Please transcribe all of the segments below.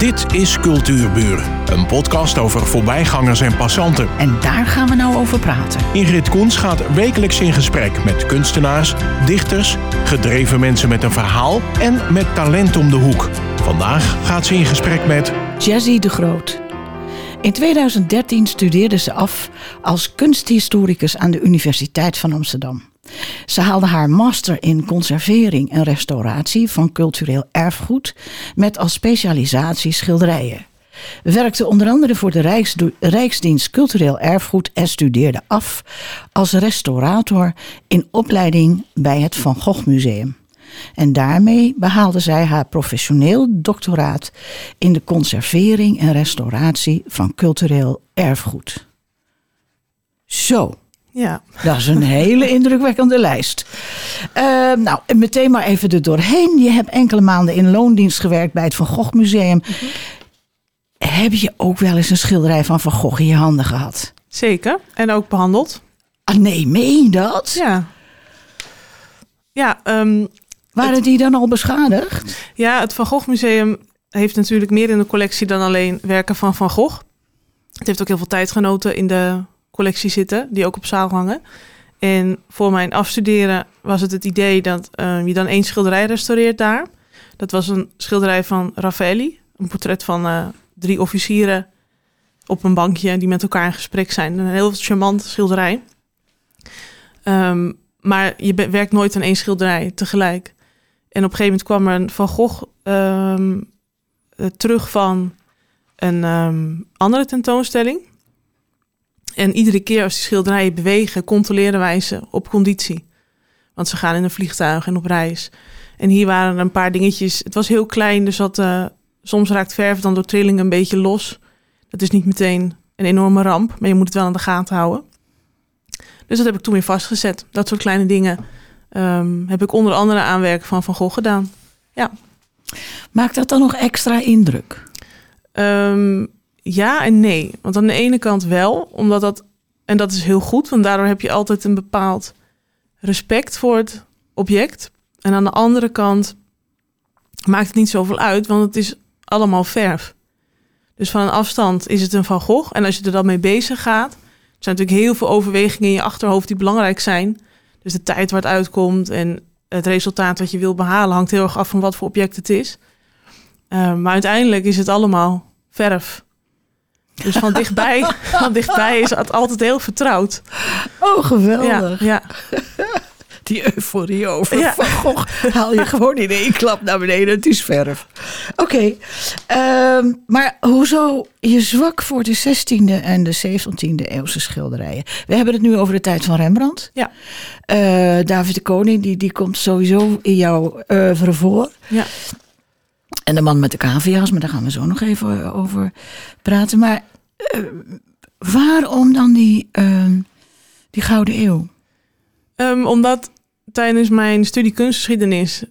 Dit is Cultuurburen, een podcast over voorbijgangers en passanten. En daar gaan we nou over praten. Ingrid Koens gaat wekelijks in gesprek met kunstenaars, dichters, gedreven mensen met een verhaal en met talent om de hoek. Vandaag gaat ze in gesprek met Jazzy de Groot. In 2013 studeerde ze af als kunsthistoricus aan de Universiteit van Amsterdam. Ze haalde haar master in conservering en restauratie van cultureel erfgoed met als specialisatie schilderijen. Werkte onder andere voor de Rijksdienst Cultureel Erfgoed en studeerde af als restaurator in opleiding bij het Van Gogh Museum. En daarmee behaalde zij haar professioneel doctoraat in de conservering en restauratie van cultureel erfgoed. Zo, Ja, dat is een hele indrukwekkende lijst. Eh, nou, en meteen maar even er doorheen. Je hebt enkele maanden in loondienst gewerkt bij het Van Gogh Museum. Heb je ook wel eens een schilderij van Van Gogh in je handen gehad? zeker. En ook behandeld. Ah, nee, meen je dat? Ja. Ja, ehm, Waren die dan al beschadigd? ja, het Van Gogh Museum heeft natuurlijk meer in de collectie dan alleen werken van Van Gogh. Het heeft ook heel veel tijdgenoten in de collectie zitten, die ook op zaal hangen. En voor mijn afstuderen was het het idee dat eh, je dan één schilderij restaureert daar. Dat was een schilderij van Raffaelli. Een portret van eh, drie officieren op een bankje die met elkaar in gesprek zijn. Een heel charmant schilderij. Ehm, maar je werkt nooit aan één schilderij tegelijk. En op een gegeven moment kwam er een Van Gogh ehm, eh, terug van een ehm, andere tentoonstelling. En iedere keer als die schilderijen bewegen, controleren wij ze op conditie. Want ze gaan in een vliegtuig en op reis. En hier waren er een paar dingetjes. Het was heel klein, dus dat, eh, soms raakt verf dan door trilling een beetje los. Dat is niet meteen een enorme ramp, maar je moet het wel aan de gaten houden. Dus dat heb ik toen weer vastgezet. Dat soort kleine dingen ehm, heb ik onder andere aan werk van Van Gogh gedaan. Maakt dat dan nog extra indruk? Ehm, ja en nee. Want aan de ene kant wel, omdat dat, en dat is heel goed, want daardoor heb je altijd een bepaald respect voor het object. En aan de andere kant maakt het niet zoveel uit, want het is allemaal verf. Dus van een afstand is het een Van Gogh. En als je er dan mee bezig gaat, er zijn natuurlijk heel veel overwegingen in je achterhoofd die belangrijk zijn. Dus de tijd waar het uitkomt en het resultaat wat je wil behalen hangt heel erg af van wat voor object het is. Uh, maar uiteindelijk is het allemaal verf. Dus van dichtbij, van dichtbij is het altijd heel vertrouwd. Oh, geweldig. ja. Die euforie over Ja. Van Gogh haal je gewoon in één klap naar beneden. Het is verf. Oké, ehm, maar hoezo je zwak voor de 16e en de 17e eeuwse schilderijen? We hebben het nu over de tijd van Rembrandt. Ja. Eh, David de Koning, die, die komt sowieso in jouw oeuvre voor. Ja. En de man met de cavia's, maar daar gaan we zo nog even over praten. Maar waarom dan die, ehm, die Gouden Eeuw? Ehm, omdat tijdens mijn studie kunstgeschiedenis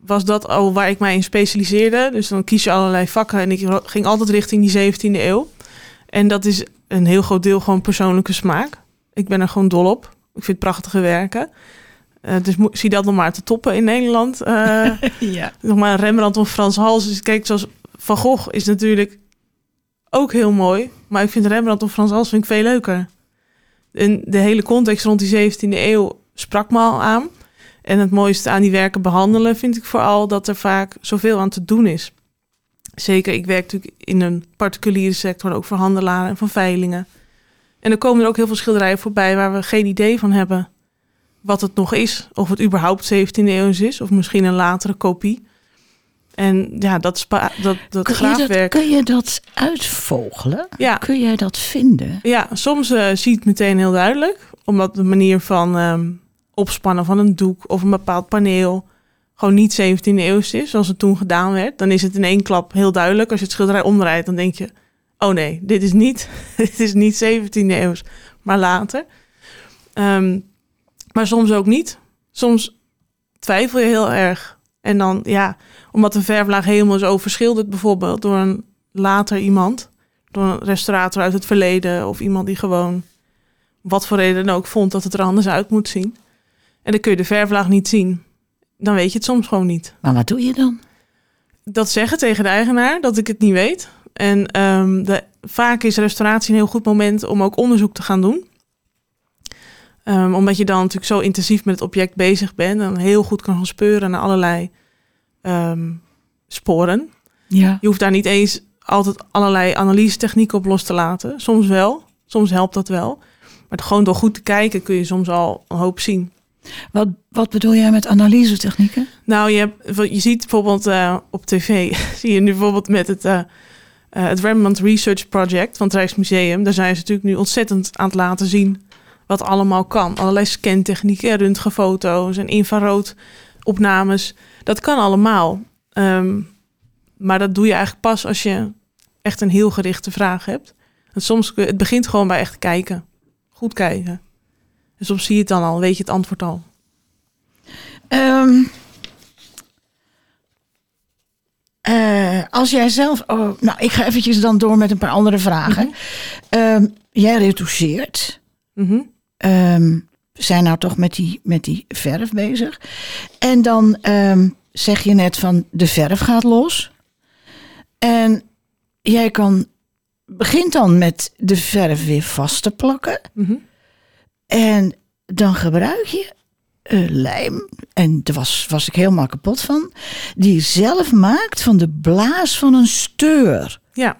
was dat al waar ik mij in specialiseerde. Dus dan kies je allerlei vakken en ik ging altijd richting die 17e eeuw. En dat is een heel groot deel gewoon persoonlijke smaak. Ik ben er gewoon dol op. Ik vind prachtige werken. Eh, dus zie dat nog maar te toppen in Nederland. Eh, Ja. nog maar Rembrandt of Frans Hals. Dus kijk, zoals Van Gogh is natuurlijk ook heel mooi. Maar ik vind Rembrandt of Frans Hals vind ik veel leuker. En de hele context rond die 17e eeuw sprak me al aan. En het mooiste aan die werken behandelen vind ik vooral dat er vaak zoveel aan te doen is. Zeker, ik werk natuurlijk in een particuliere sector, ook voor handelaren en van veilingen. En er komen er ook heel veel schilderijen voorbij waar we geen idee van hebben wat het nog is. Of het überhaupt 17e eeuws is, of misschien een latere kopie. En ja, dat, spa, dat, dat Kun je dat, graafwerk. kun je dat uitvogelen? Ja, Kun jij dat vinden? ja, soms eh, zie je het meteen heel duidelijk. Omdat de manier van ehm, opspannen van een doek of een bepaald paneel gewoon niet 17e eeuws is, zoals het toen gedaan werd. Dan is het in één klap heel duidelijk. Als je het schilderij omdraait, dan denk je... oh nee, dit is niet, dit is niet 17e eeuws, maar later. Ehm, maar soms ook niet. Soms twijfel je heel erg. En dan, ja, omdat de verflaag helemaal is overschilderd bijvoorbeeld door een later iemand. Door een restaurator uit het verleden of iemand die gewoon wat voor reden dan ook vond dat het er anders uit moet zien. En dan kun je de verflaag niet zien. Dan weet je het soms gewoon niet. Maar wat doe je dan? dat zeggen tegen de eigenaar, dat ik het niet weet. En ehm, de, vaak is restauratie een heel goed moment om ook onderzoek te gaan doen. Ehm, omdat je dan natuurlijk zo intensief met het object bezig bent en heel goed kan gaan speuren naar allerlei ehm, sporen. Ja. Je hoeft daar niet eens altijd allerlei analyse technieken op los te laten. Soms wel, soms helpt dat wel. Maar gewoon door goed te kijken kun je soms al een hoop zien. Wat, wat bedoel jij met analysetechnieken? Nou, je, hebt, je ziet bijvoorbeeld uh, op tv, zie je nu bijvoorbeeld met het, uh, uh, het Rembrandt Research Project van het Rijksmuseum. Daar zijn ze natuurlijk nu ontzettend aan het laten zien wat allemaal kan. Allerlei scantechnieken, röntgenfoto's en infraroodopnames. Dat kan allemaal. Um, maar dat doe je eigenlijk pas als je echt een heel gerichte vraag hebt. En soms, het begint gewoon bij echt kijken. Goed kijken. En soms zie je het dan al, weet je het antwoord al. Um, uh, als jij zelf. Oh, nou, ik ga eventjes dan door met een paar andere vragen. Mm -hmm. um, jij retoucheert. Mm -hmm. Um, we zijn nou toch met die, met die verf bezig. En dan zeg je net van de verf gaat los. En jij kan begint dan met de verf weer vast te plakken. Mm -hmm. En dan gebruik je uh, lijm. En daar was, was ik helemaal kapot van. Die je zelf maakt van de blaas van een steur. Ja.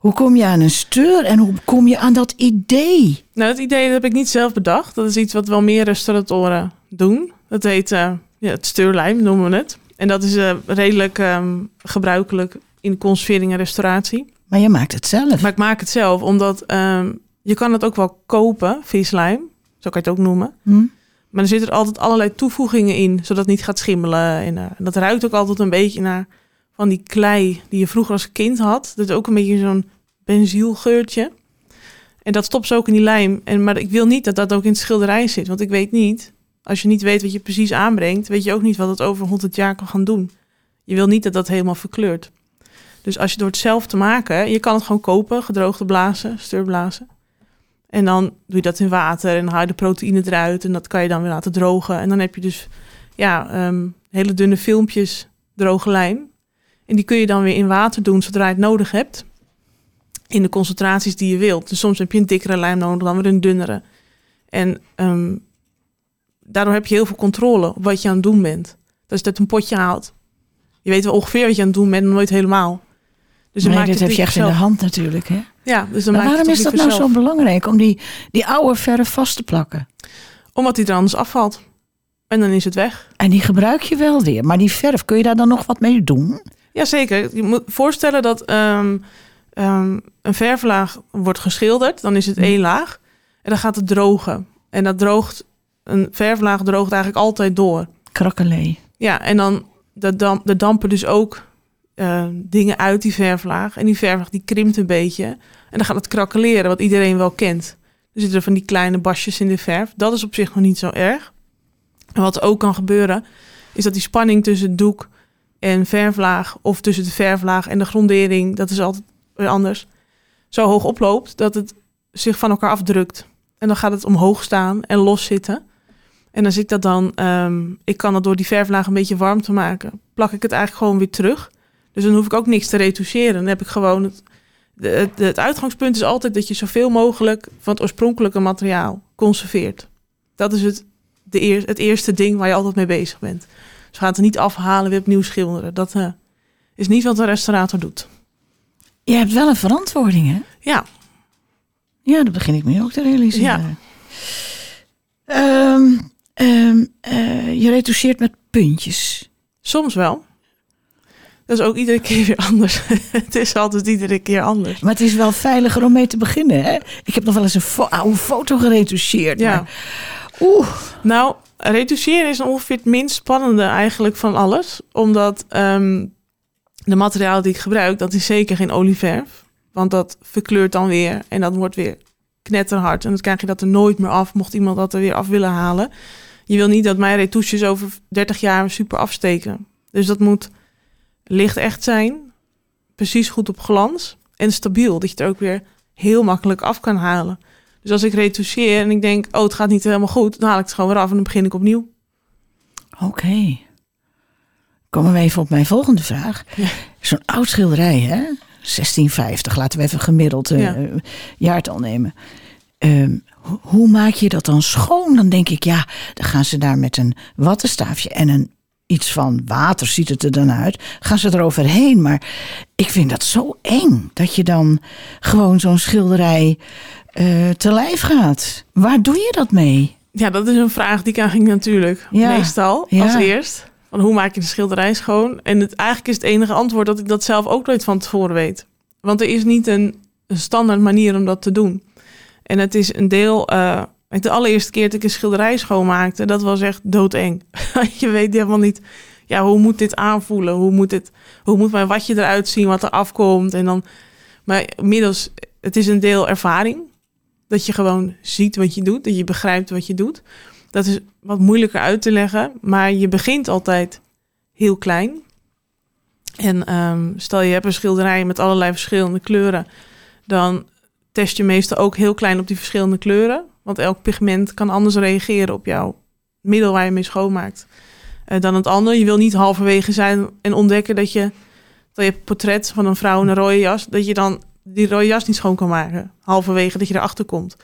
Hoe kom je aan een steur en hoe kom je aan dat idee? Nou, dat idee dat heb ik niet zelf bedacht. Dat is iets wat wel meer restauratoren doen. Dat heet uh, ja, het steurlijm, noemen we het. En dat is uh, redelijk um, gebruikelijk in conservering en restauratie. Maar je maakt het zelf. Maar ik maak het zelf, omdat um, je kan het ook wel kopen, vislijm. Zo kan je het ook noemen. Hm? Maar er zitten allerlei allerlei toevoegingen in, zodat het niet gaat schimmelen. En, uh, dat ruikt ook altijd een beetje naar van die klei die je vroeger als kind had. Dat is ook een beetje zo'n benzielgeurtje. En dat stopt ze ook in die lijm. En, maar ik wil niet dat dat ook in het schilderij zit. Want ik weet niet, als je niet weet wat je precies aanbrengt, weet je ook niet wat het over 100 jaar kan gaan doen. Je wil niet dat dat helemaal verkleurt. Dus als je door het zelf te maken, je kan het gewoon kopen, gedroogde blazen, steurblazen. En dan doe je dat in water en haal je de proteïne eruit en dat kan je dan weer laten drogen. En dan heb je dus ja, um, hele dunne filmpjes droge lijm. En die kun je dan weer in water doen zodra je het nodig hebt. In de concentraties die je wilt. Dus soms heb je een dikkere lijm nodig, dan weer een dunnere. En um, daardoor heb je heel veel controle op wat je aan het doen bent. Dus dat een potje haalt. Je weet wel ongeveer wat je aan het doen bent, maar nooit helemaal. Dus nee, dit heb je echt zelf. in de hand natuurlijk, hè? Ja, dus dan maar waarom is dat nou zo belangrijk om die, die oude verf vast te plakken? Omdat die er anders afvalt. En dan is het weg. En die gebruik je wel weer. Maar die verf, kun je daar dan nog wat mee doen? Jazeker. Je moet voorstellen dat um, um, een verflaag wordt geschilderd. Dan is het één laag. En dan gaat het drogen. En dat droogt, een verflaag droogt eigenlijk altijd door. Krakkelee. Ja, en dan de, de dampen dus ook uh, dingen uit die verflaag. En die verflaag die krimpt een beetje. En dan gaat het krakkeleren, wat iedereen wel kent. Er zitten van die kleine basjes in de verf. Dat is op zich nog niet zo erg. En wat ook kan gebeuren, is dat die spanning tussen het doek en verflaag... of tussen de verflaag en de grondering, dat is altijd weer anders... zo hoog oploopt dat het zich van elkaar afdrukt. En dan gaat het omhoog staan en los zitten... En als ik dat dan, um, ik kan dat door die verflaag een beetje warm te maken, plak ik het eigenlijk gewoon weer terug. Dus dan hoef ik ook niks te retoucheren. Dan heb ik gewoon het, het, het uitgangspunt is altijd dat je zoveel mogelijk van het oorspronkelijke materiaal conserveert. Dat is het, de eer, het eerste ding waar je altijd mee bezig bent. We gaan het er niet afhalen, weer opnieuw schilderen. Dat uh, is niet wat een restaurator doet. Je hebt wel een verantwoording, hè? Ja. Ja, dat begin ik me ook te realiseren. Ja. Um, um, uh, je retoucheert met puntjes. Soms wel. Dat is ook iedere keer weer anders. het is altijd iedere keer anders. Maar het is wel veiliger om mee te beginnen. Hè? Ik heb nog wel eens een oude foto geretoucheerd. Ja. Maar, oeh. Nou, retoucheren is ongeveer het minst spannende eigenlijk van alles. Omdat um, de materiaal die ik gebruik, dat is zeker geen olieverf. Want dat verkleurt dan weer en dat wordt weer knetterhard. En dan krijg je dat er nooit meer af, mocht iemand dat er weer af willen halen. Je wil niet dat mijn retouches over 30 jaar super afsteken. Dus dat moet licht echt zijn, precies goed op glans en stabiel. Dat je het ook weer heel makkelijk af kan halen. Dus als ik retoucheer en ik denk, oh, het gaat niet helemaal goed, dan haal ik het gewoon weer af en dan begin ik opnieuw. Oké. Okay. komen we even op mijn volgende vraag. Zo'n oud schilderij, hè? 1650, laten we even gemiddeld uh, Ja. jaartal nemen. Ehm, ho- hoe maak je dat dan schoon? Dan denk ik, ja, dan gaan ze daar met een wattenstaafje en een iets van water ziet het er dan uit. Gaan ze eroverheen. Maar ik vind dat zo eng dat je dan gewoon zo'n schilderij eh, te lijf gaat. Waar doe je dat mee? Ja, dat is een vraag die ik aan ging natuurlijk. Ja, Meestal, ja. als eerst. Van hoe maak je de schilderij schoon? En het, eigenlijk is het enige antwoord dat ik dat zelf ook nooit van tevoren weet. Want er is niet een, een standaard manier om dat te doen. En het is een deel... eh, de allereerste keer dat ik een schilderij schoonmaakte, dat was echt doodeng. je weet helemaal niet, ja, hoe moet dit aanvoelen? Hoe moet, dit, hoe moet mijn watje eruit zien, wat er afkomt? En dan, maar inmiddels, het is een deel ervaring. Dat je gewoon ziet wat je doet, dat je begrijpt wat je doet. Dat is wat moeilijker uit te leggen, maar je begint altijd heel klein. En ehm, stel je hebt een schilderij met allerlei verschillende kleuren, dan test je meestal ook heel klein op die verschillende kleuren. Want elk pigment kan anders reageren op jouw middel waar je mee schoonmaakt eh, dan het ander. Je wil niet halverwege zijn en ontdekken dat je, dat je portret van een vrouw in een rode jas, dat je dan die rode jas niet schoon kan maken. Halverwege dat je erachter komt.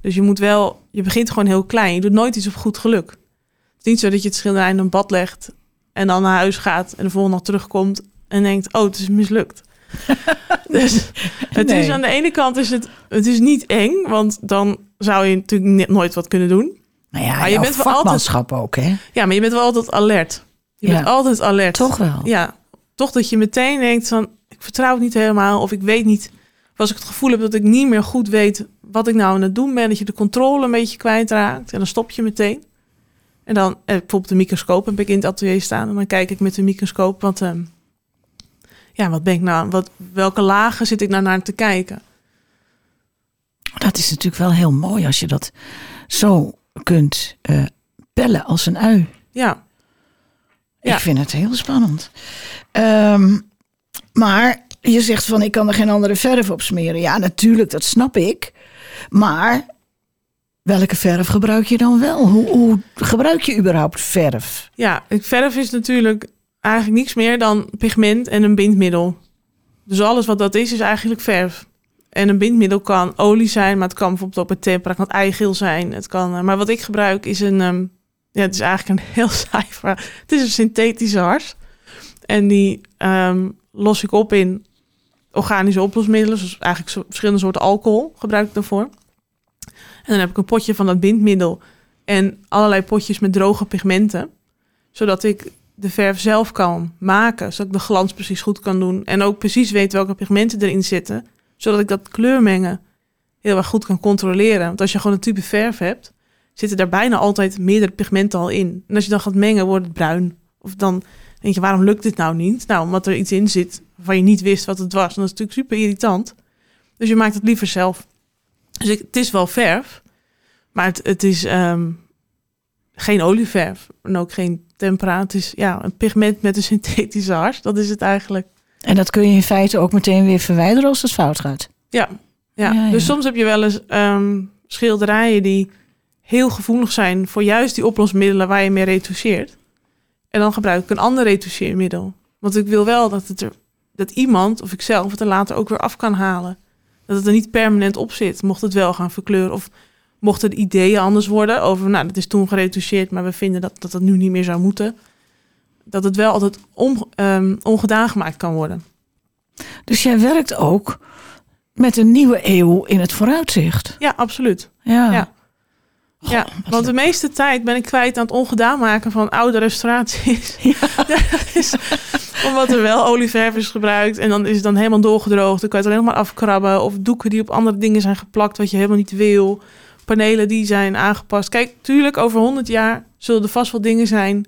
Dus je moet wel, je begint gewoon heel klein. Je doet nooit iets op goed geluk. Het is niet zo dat je het schilderij in een bad legt en dan naar huis gaat en de volgende dag terugkomt en denkt, oh, het is mislukt. dus het is aan de ene kant is het, het is niet eng, want dan zou je natuurlijk nooit wat kunnen doen. Nou ja, Maar je bent wel altijd- ook, hè? Ja, maar je bent wel altijd alert. Je Ja. bent altijd alert. Toch wel. Ja, toch dat je meteen denkt van, ik vertrouw het niet helemaal of ik weet niet, of als ik het gevoel heb dat ik niet meer goed weet wat ik nou aan het doen ben, dat je de controle een beetje kwijtraakt en dan stop je meteen. En dan, eh, bijvoorbeeld de microscoop heb ik in het atelier staan en dan kijk ik met de microscoop wat, ehm, ja, wat ben ik nou, wat, welke lagen zit ik nou naar te kijken? Dat is natuurlijk wel heel mooi als je dat zo kunt eh, pellen als een ui. Ja, Ja. Ik vind het heel spannend. Ehm, maar je zegt van ik kan er geen andere verf op smeren. Ja, natuurlijk, dat snap ik. Maar welke verf gebruik je dan wel? Hoe, hoe gebruik je überhaupt verf? Ja, verf is natuurlijk eigenlijk niks meer dan pigment en een bindmiddel. Dus alles wat dat is, is eigenlijk verf. En een bindmiddel kan olie zijn, maar het kan bijvoorbeeld ook met tempera, het kan eigeel zijn. Het kan, eh, maar wat ik gebruik is een, ehm, ja, het is eigenlijk een heel saai. Het is een synthetische hars. En die ehm, los ik op in organische oplosmiddelen, dus eigenlijk verschillende soorten alcohol gebruik ik daarvoor. En dan heb ik een potje van dat bindmiddel en allerlei potjes met droge pigmenten zodat ik de verf zelf kan maken. Zodat ik de glans precies goed kan doen. En ook precies weet welke pigmenten erin zitten. Zodat ik dat kleurmengen heel erg goed kan controleren. Want als je gewoon een type verf hebt, zitten daar bijna altijd meerdere pigmenten al in. En als je dan gaat mengen, wordt het bruin. Of dan denk je, waarom lukt dit nou niet? Nou, omdat er iets in zit waarvan je niet wist wat het was. En dat is natuurlijk super irritant. Dus je maakt het liever zelf. Dus ik, het is wel verf. Maar het, het is ehm, geen olieverf. En ook geen tempera. Het is ja, een pigment met een synthetische hars. Dat is het eigenlijk. En dat kun je in feite ook meteen weer verwijderen als het fout gaat. Ja, ja. Ja, ja. dus soms heb je wel eens ehm, schilderijen die heel gevoelig zijn voor juist die oplosmiddelen waar je mee retoucheert. En dan gebruik ik een ander retoucheermiddel. Want ik wil wel dat, het er, dat iemand of ik zelf het er later ook weer af kan halen. Dat het er niet permanent op zit, mocht het wel gaan verkleuren. Of mochten de ideeën anders worden over, nou, dat is toen geretoucheerd, maar we vinden dat dat, het nu niet meer zou moeten. Dat het wel altijd om, ehm, ongedaan gemaakt kan worden. Dus jij werkt ook met een nieuwe eeuw in het vooruitzicht. Ja, absoluut. Ja. Ja. Goh, Ja, wat want de meeste tijd ben ik kwijt aan het ongedaan maken van oude restauraties. Is omdat er wel olieverf is gebruikt en dan is het dan helemaal doorgedroogd. Dan kan je het alleen maar afkrabben. Of doeken die op andere dingen zijn geplakt wat je helemaal niet wil. Panelen die zijn aangepast. Kijk, tuurlijk, over 100 jaar zullen er vast wel dingen zijn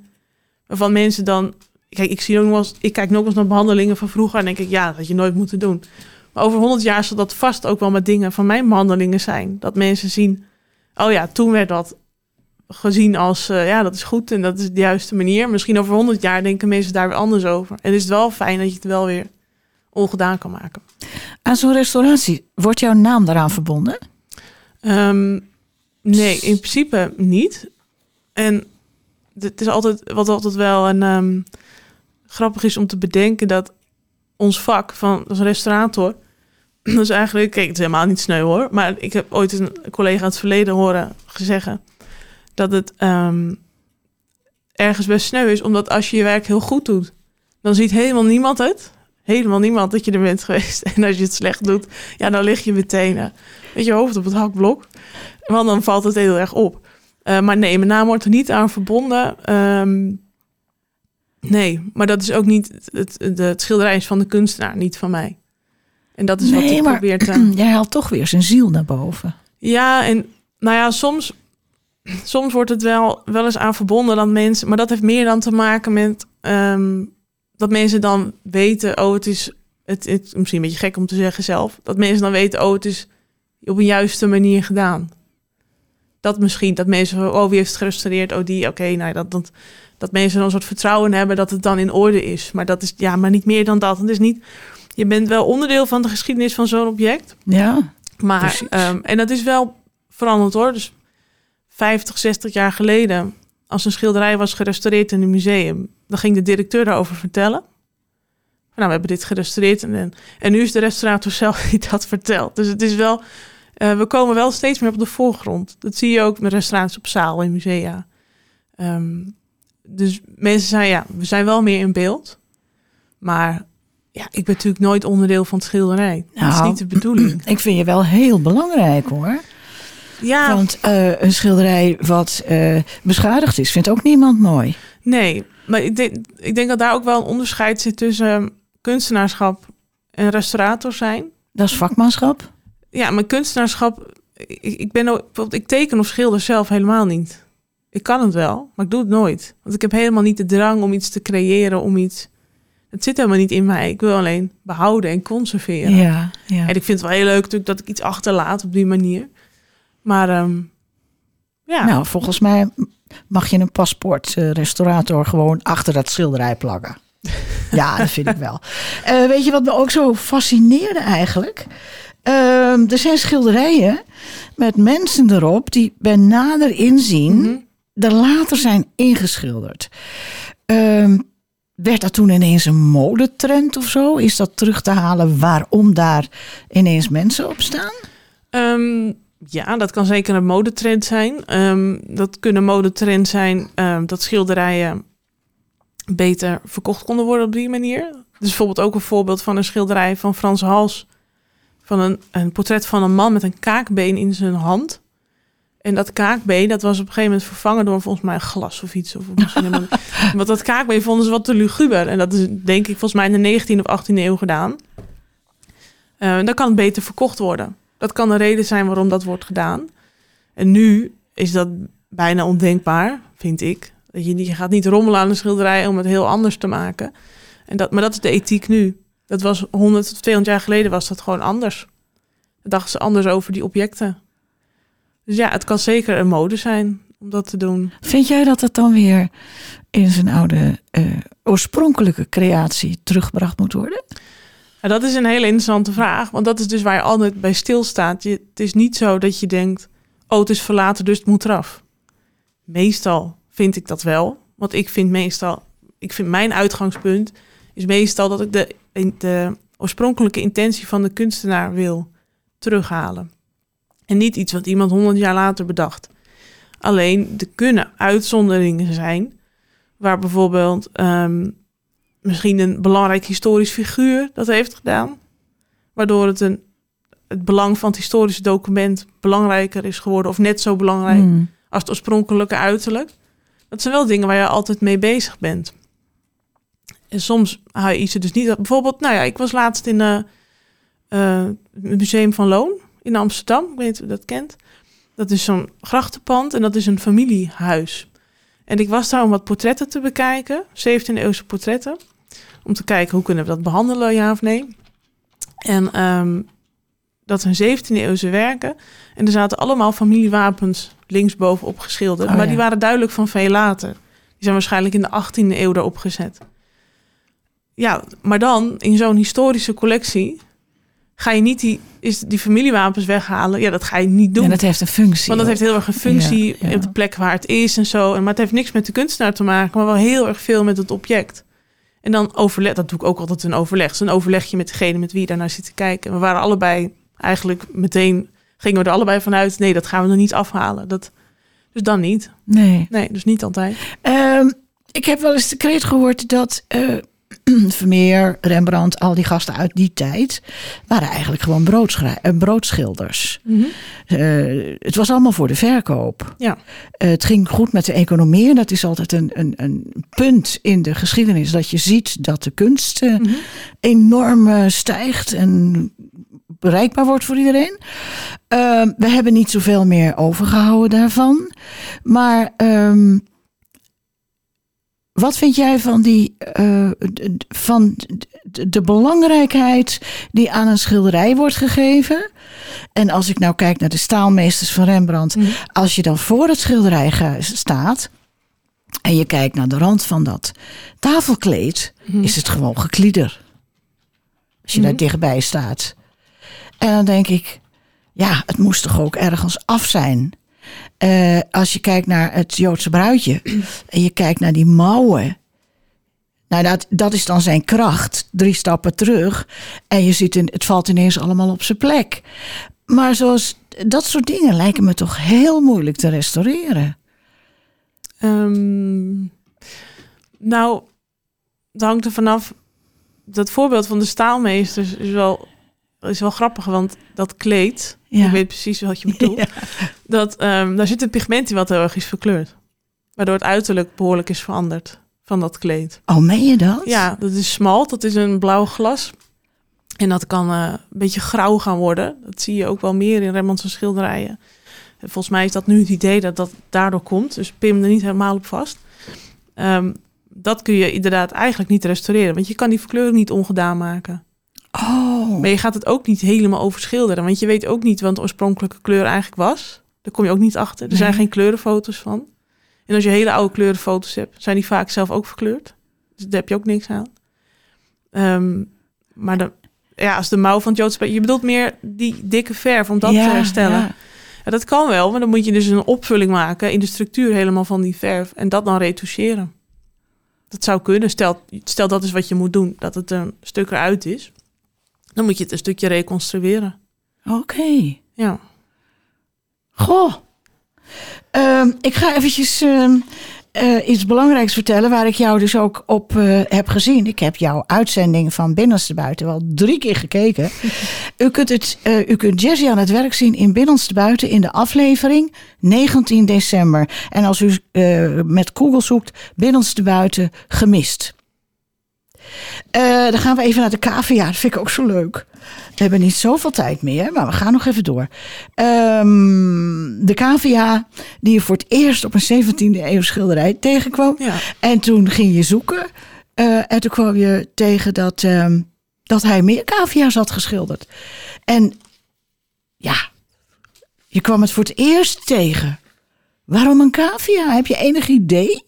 waarvan mensen dan... Kijk, ik, zie ook nog eens, ik kijk nog eens naar behandelingen van vroeger en denk ik, ja, dat had je nooit moeten doen. Maar over 100 jaar zal dat vast ook wel met dingen van mijn behandelingen zijn. Dat mensen zien, oh ja, toen werd dat gezien als, eh, ja, dat is goed en dat is de juiste manier. Misschien over 100 jaar denken mensen daar weer anders over. En is het wel fijn dat je het wel weer ongedaan kan maken. Aan zo'n restauratie, wordt jouw naam daaraan verbonden? Ehm, nee, in principe niet. En het is altijd, wat altijd wel een, ehm, grappig is om te bedenken dat ons vak van als restaurator, dat is eigenlijk, kijk, het is helemaal niet sneu hoor, maar ik heb ooit een collega uit het verleden horen zeggen dat het ehm, ergens best sneu is, omdat als je je werk heel goed doet, dan ziet helemaal niemand het. Helemaal niemand dat je er bent geweest. En als je het slecht doet, ja, dan lig je meteen uh, met je hoofd op het hakblok. Want dan valt het heel erg op. Uh, maar nee, mijn naam wordt er niet aan verbonden. Um, nee, maar dat is ook niet... Het, het, het, schilderij is van de kunstenaar, niet van mij. En dat is nee, wat ik maar, probeer te... Jij haalt toch weer zijn ziel naar boven. Ja, en nou ja, soms, soms wordt het wel, wel eens aan verbonden dat mensen... Maar dat heeft meer dan te maken met... Um, dat mensen dan weten, oh, het is... Het, het, misschien een beetje gek om te zeggen zelf. Dat mensen dan weten, oh, het is op een juiste manier gedaan. Dat misschien, dat mensen, oh, wie heeft het gerestaureerd? Oh, die, oké, okay, nou, dat, dat, dat mensen dan een soort vertrouwen hebben dat het dan in orde is. Maar dat is, ja, maar niet meer dan dat. Het is niet, je bent wel onderdeel van de geschiedenis van zo'n object. Ja, maar, um, en dat is wel veranderd hoor. Dus 50, 60 jaar geleden, als een schilderij was gerestaureerd in een museum, dan ging de directeur daarover vertellen. Nou, we hebben dit gerestaureerd. En, en nu is de restaurator zelf die dat vertelt. Dus het is wel, uh, we komen wel steeds meer op de voorgrond. Dat zie je ook met restauraties op zaal in musea. Um, dus mensen zijn, ja, we zijn wel meer in beeld. Maar ja, ik ben natuurlijk nooit onderdeel van het schilderij. Nou, dat is niet de bedoeling. Ik vind je wel heel belangrijk hoor. Ja. Want uh, een schilderij wat uh, beschadigd is, vindt ook niemand mooi. Nee, maar ik denk, ik denk dat daar ook wel een onderscheid zit tussen kunstenaarschap en restaurator zijn. Dat is vakmanschap. Ja, maar kunstenaarschap, ik, ik ben ook, ik teken of schilder zelf helemaal niet. Ik kan het wel, maar ik doe het nooit. Want ik heb helemaal niet de drang om iets te creëren, om iets. Het zit helemaal niet in mij. Ik wil alleen behouden en conserveren. Ja, ja. En ik vind het wel heel leuk natuurlijk dat ik iets achterlaat op die manier. Maar um, ja. Nou, volgens mij mag je een paspoortrestaurator gewoon achter dat schilderij plakken. ja, dat vind ik wel. Uh, weet je wat me ook zo fascineerde eigenlijk? Uh, er zijn schilderijen met mensen erop die bij nader inzien mm -hmm. er later zijn ingeschilderd. Uh, werd dat toen ineens een modetrend of zo? Is dat terug te halen waarom daar ineens mensen op staan? Um, ja, dat kan zeker een modetrend zijn. Um, dat kunnen modetrend zijn um, dat schilderijen beter verkocht konden worden op die manier. Dus bijvoorbeeld ook een voorbeeld van een schilderij van Frans Hals. Van een, een portret van een man met een kaakbeen in zijn hand. En dat kaakbeen, dat was op een gegeven moment vervangen door volgens mij een glas of iets. Of misschien helemaal... Want dat kaakbeen vonden ze wat te luguber. En dat is denk ik volgens mij in de 19e of 18e eeuw gedaan. Uh, dan kan het beter verkocht worden. Dat kan de reden zijn waarom dat wordt gedaan. En nu is dat bijna ondenkbaar, vind ik. Je, je gaat niet rommelen aan een schilderij om het heel anders te maken. En dat, maar dat is de ethiek nu. Dat was 100 of 200 jaar geleden was dat gewoon anders. Dan dachten ze anders over die objecten. Dus ja, het kan zeker een mode zijn om dat te doen. Vind jij dat het dan weer in zijn oude uh, oorspronkelijke creatie teruggebracht moet worden? Dat is een hele interessante vraag. Want dat is dus waar je altijd bij stilstaat. Je, het is niet zo dat je denkt, oh het is verlaten, dus het moet eraf. Meestal vind ik dat wel. Want ik vind meestal, ik vind mijn uitgangspunt is meestal dat ik de, de oorspronkelijke intentie van de kunstenaar wil terughalen. En niet iets wat iemand honderd jaar later bedacht. Alleen er kunnen uitzonderingen zijn, waar bijvoorbeeld um, misschien een belangrijk historisch figuur dat heeft gedaan, waardoor het, een, het belang van het historische document belangrijker is geworden, of net zo belangrijk mm. als het oorspronkelijke uiterlijk. Dat zijn wel dingen waar je altijd mee bezig bent. En soms hou je iets er dus niet. Bijvoorbeeld, nou ja, ik was laatst in uh, uh, het Museum van Loon in Amsterdam. Ik weet niet of je dat kent. Dat is zo'n grachtenpand en dat is een familiehuis. En ik was daar om wat portretten te bekijken, 17e-eeuwse portretten. Om te kijken hoe kunnen we dat behandelen, ja of nee. En um, dat zijn 17e-eeuwse werken. En er zaten allemaal familiewapens linksbovenop geschilderd. Oh, maar ja. die waren duidelijk van veel later. Die zijn waarschijnlijk in de 18e eeuw erop gezet. Ja, maar dan in zo'n historische collectie ga je niet die, is die familiewapens weghalen. Ja, dat ga je niet doen. Ja, dat heeft een functie. Want dat heeft heel erg een functie ja, ja. op de plek waar het is en zo. Maar het heeft niks met de kunstenaar te maken, maar wel heel erg veel met het object. En dan overleg, dat doe ik ook altijd een overleg. Dus een overlegje met degene met wie je daarnaar zit te kijken. We waren allebei eigenlijk meteen, gingen we er allebei vanuit, nee, dat gaan we er niet afhalen. Dat, dus dan niet. Nee. Nee, dus niet altijd. Ehm, ik heb wel eens de kreet gehoord dat eh, Vermeer, Rembrandt, al die gasten uit die tijd waren eigenlijk gewoon eh, broodschilders. Eh, het was allemaal voor de verkoop. Ja. Eh, het ging goed met de economie. En dat is altijd een, een, een punt in de geschiedenis. Dat je ziet dat de kunst Mhm. enorm stijgt en bereikbaar wordt voor iedereen. We hebben niet zoveel meer overgehouden daarvan. Maar ehm, wat vind jij van, die, eh, van de, belangrijkheid die aan een schilderij wordt gegeven? En als ik nou kijk naar de staalmeesters van Rembrandt, Mhm. als je dan voor het schilderij staat en je kijkt naar de rand van dat tafelkleed, Mhm. is het gewoon geklieder. Als je daar Mhm. dichtbij staat. En dan denk ik, ja, het moest toch ook ergens af zijn. Eh, als je kijkt naar het Joodse bruidje en je kijkt naar die mouwen. Nou, dat, dat is dan zijn kracht. Drie stappen terug. En je ziet, in, het valt ineens allemaal op zijn plek. Maar zoals, dat soort dingen lijken me toch heel moeilijk te restaureren. Ehm, nou, het hangt er vanaf. Dat voorbeeld van de staalmeesters is wel, is wel grappig, want dat kleed, Ja. ik weet precies wat je bedoelt, Ja. dat, ehm, daar zit een pigment in wat heel erg is verkleurd. Waardoor het uiterlijk behoorlijk is veranderd van dat kleed. Oh, meen je dat? Ja, dat is smalt, dat is een blauw glas. En dat kan eh, een beetje grauw gaan worden. Dat zie je ook wel meer in Rembrandt's schilderijen. En volgens mij is dat nu het idee dat dat daardoor komt. Dus pim er niet helemaal op vast. Ehm, dat kun je inderdaad eigenlijk niet restaureren. Want je kan die verkleuring niet ongedaan maken. Oh. Maar je gaat het ook niet helemaal overschilderen. Want je weet ook niet wat de oorspronkelijke kleur eigenlijk was. Daar kom je ook niet achter. Er zijn geen kleurenfoto's van. En als je hele oude kleurenfoto's hebt, zijn die vaak zelf ook verkleurd. Dus daar heb je ook niks aan. Ehm, maar de, ja, als de mouw van het Joodse... Je bedoelt meer die dikke verf om dat Ja, te herstellen. ja. Ja, dat kan wel, maar dan moet je dus een opvulling maken in de structuur helemaal van die verf. En dat dan retoucheren. Dat zou kunnen. Stel, stel dat is wat je moet doen, dat het een stuk eruit is. Dan moet je het een stukje reconstrueren. Oké. Ja. Goh. Ehm, ik ga eventjes ehm, eh, iets belangrijks vertellen waar ik jou dus ook op eh, heb gezien. Ik heb jouw uitzending van Binnenste Buiten wel drie keer gekeken. u, kunt het, eh, u kunt Jessie aan het werk zien in Binnenste Buiten in de aflevering 19 december. En als u met Google zoekt Binnenste Buiten gemist. Eh, dan gaan we even naar de cavia. Dat vind ik ook zo leuk. We hebben niet zoveel tijd meer, maar we gaan nog even door. Ehm, de cavia die je voor het eerst op een 17e eeuw schilderij tegenkwam. ja. En toen ging je zoeken. eh, en toen kwam je tegen dat, ehm, dat hij meer cavia's had geschilderd. En ja, je kwam het voor het eerst tegen. Waarom een cavia? Heb je enig idee?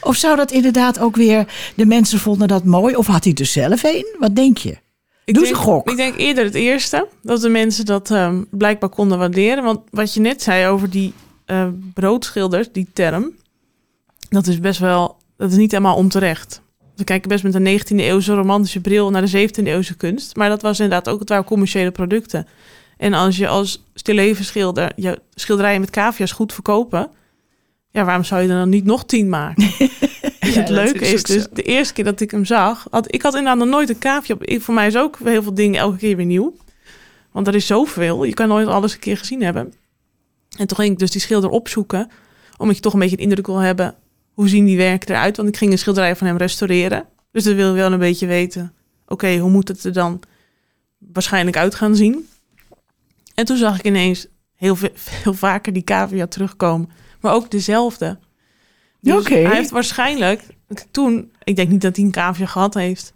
Of zou dat inderdaad ook weer de mensen vonden dat mooi? Of had hij er zelf een? Wat denk je? Ik Doe denk, een gok. Ik denk eerder het eerste. Dat de mensen dat ehm, blijkbaar konden waarderen. Want wat je net zei over die eh, broodschilders, die term. Dat is best wel, dat is niet helemaal onterecht. We kijken best met een 19e eeuwse romantische bril naar de 17e eeuwse kunst. Maar dat was inderdaad ook, het waren commerciële producten. En als je als stillevenschilder je schilderijen met cavia's goed verkopen... Ja, waarom zou je er dan niet nog tien maken? Ja, het leuke is dus, de eerste keer dat ik hem zag... Had, ik had inderdaad nog nooit een cavia op. Ik, voor mij is ook heel veel dingen elke keer weer nieuw. Want er is zoveel. Je kan nooit alles een keer gezien hebben. En toen ging ik dus die schilder opzoeken... omdat je toch een beetje een indruk wil hebben... hoe zien die werken eruit? Want ik ging een schilderij van hem restaureren. Dus dan wil je wel een beetje weten... oké, hoe moet het er dan waarschijnlijk uit gaan zien? En toen zag ik ineens heel veel, veel vaker die cavia terugkomen. Maar ook dezelfde. Dus Oké. hij heeft waarschijnlijk toen... Ik denk niet dat hij een cavia gehad heeft.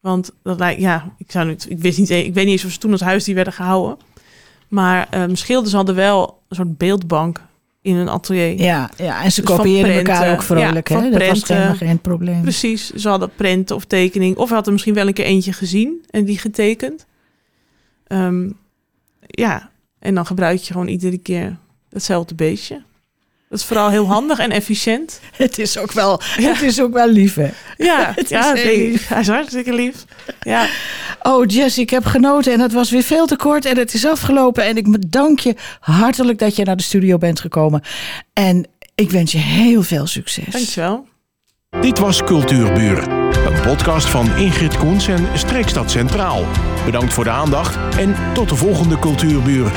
Want dat lijkt... Ja, ik, zou niet, ik, wist niet, ik weet niet eens of ze toen als huisdier werden gehouden. Maar ehm schilders hadden wel een soort beeldbank in hun atelier. Ja, ja en ze Dus kopieerden elkaar ook vrolijk. Ja, hè? Dat was helemaal geen probleem. Precies, ze hadden prenten of tekening. Of hij had er misschien wel een keer eentje gezien en die getekend. Ehm, ja, en dan gebruik je gewoon iedere keer hetzelfde beestje. Dat is vooral heel handig en efficiënt. Het is ook wel, het is ook wel lief, hè? Ja, Het is ja heel nee, lief. hij is hartstikke lief. Ja, Oh, Jess, ik heb genoten en het was weer veel te kort en het is afgelopen. En ik bedank je hartelijk dat je naar de studio bent gekomen. En ik wens je heel veel succes. dankjewel. Dit was Cultuurbuur, een podcast van Ingrid Koens en Streekstad Centraal. Bedankt voor de aandacht en tot de volgende Cultuurbuur.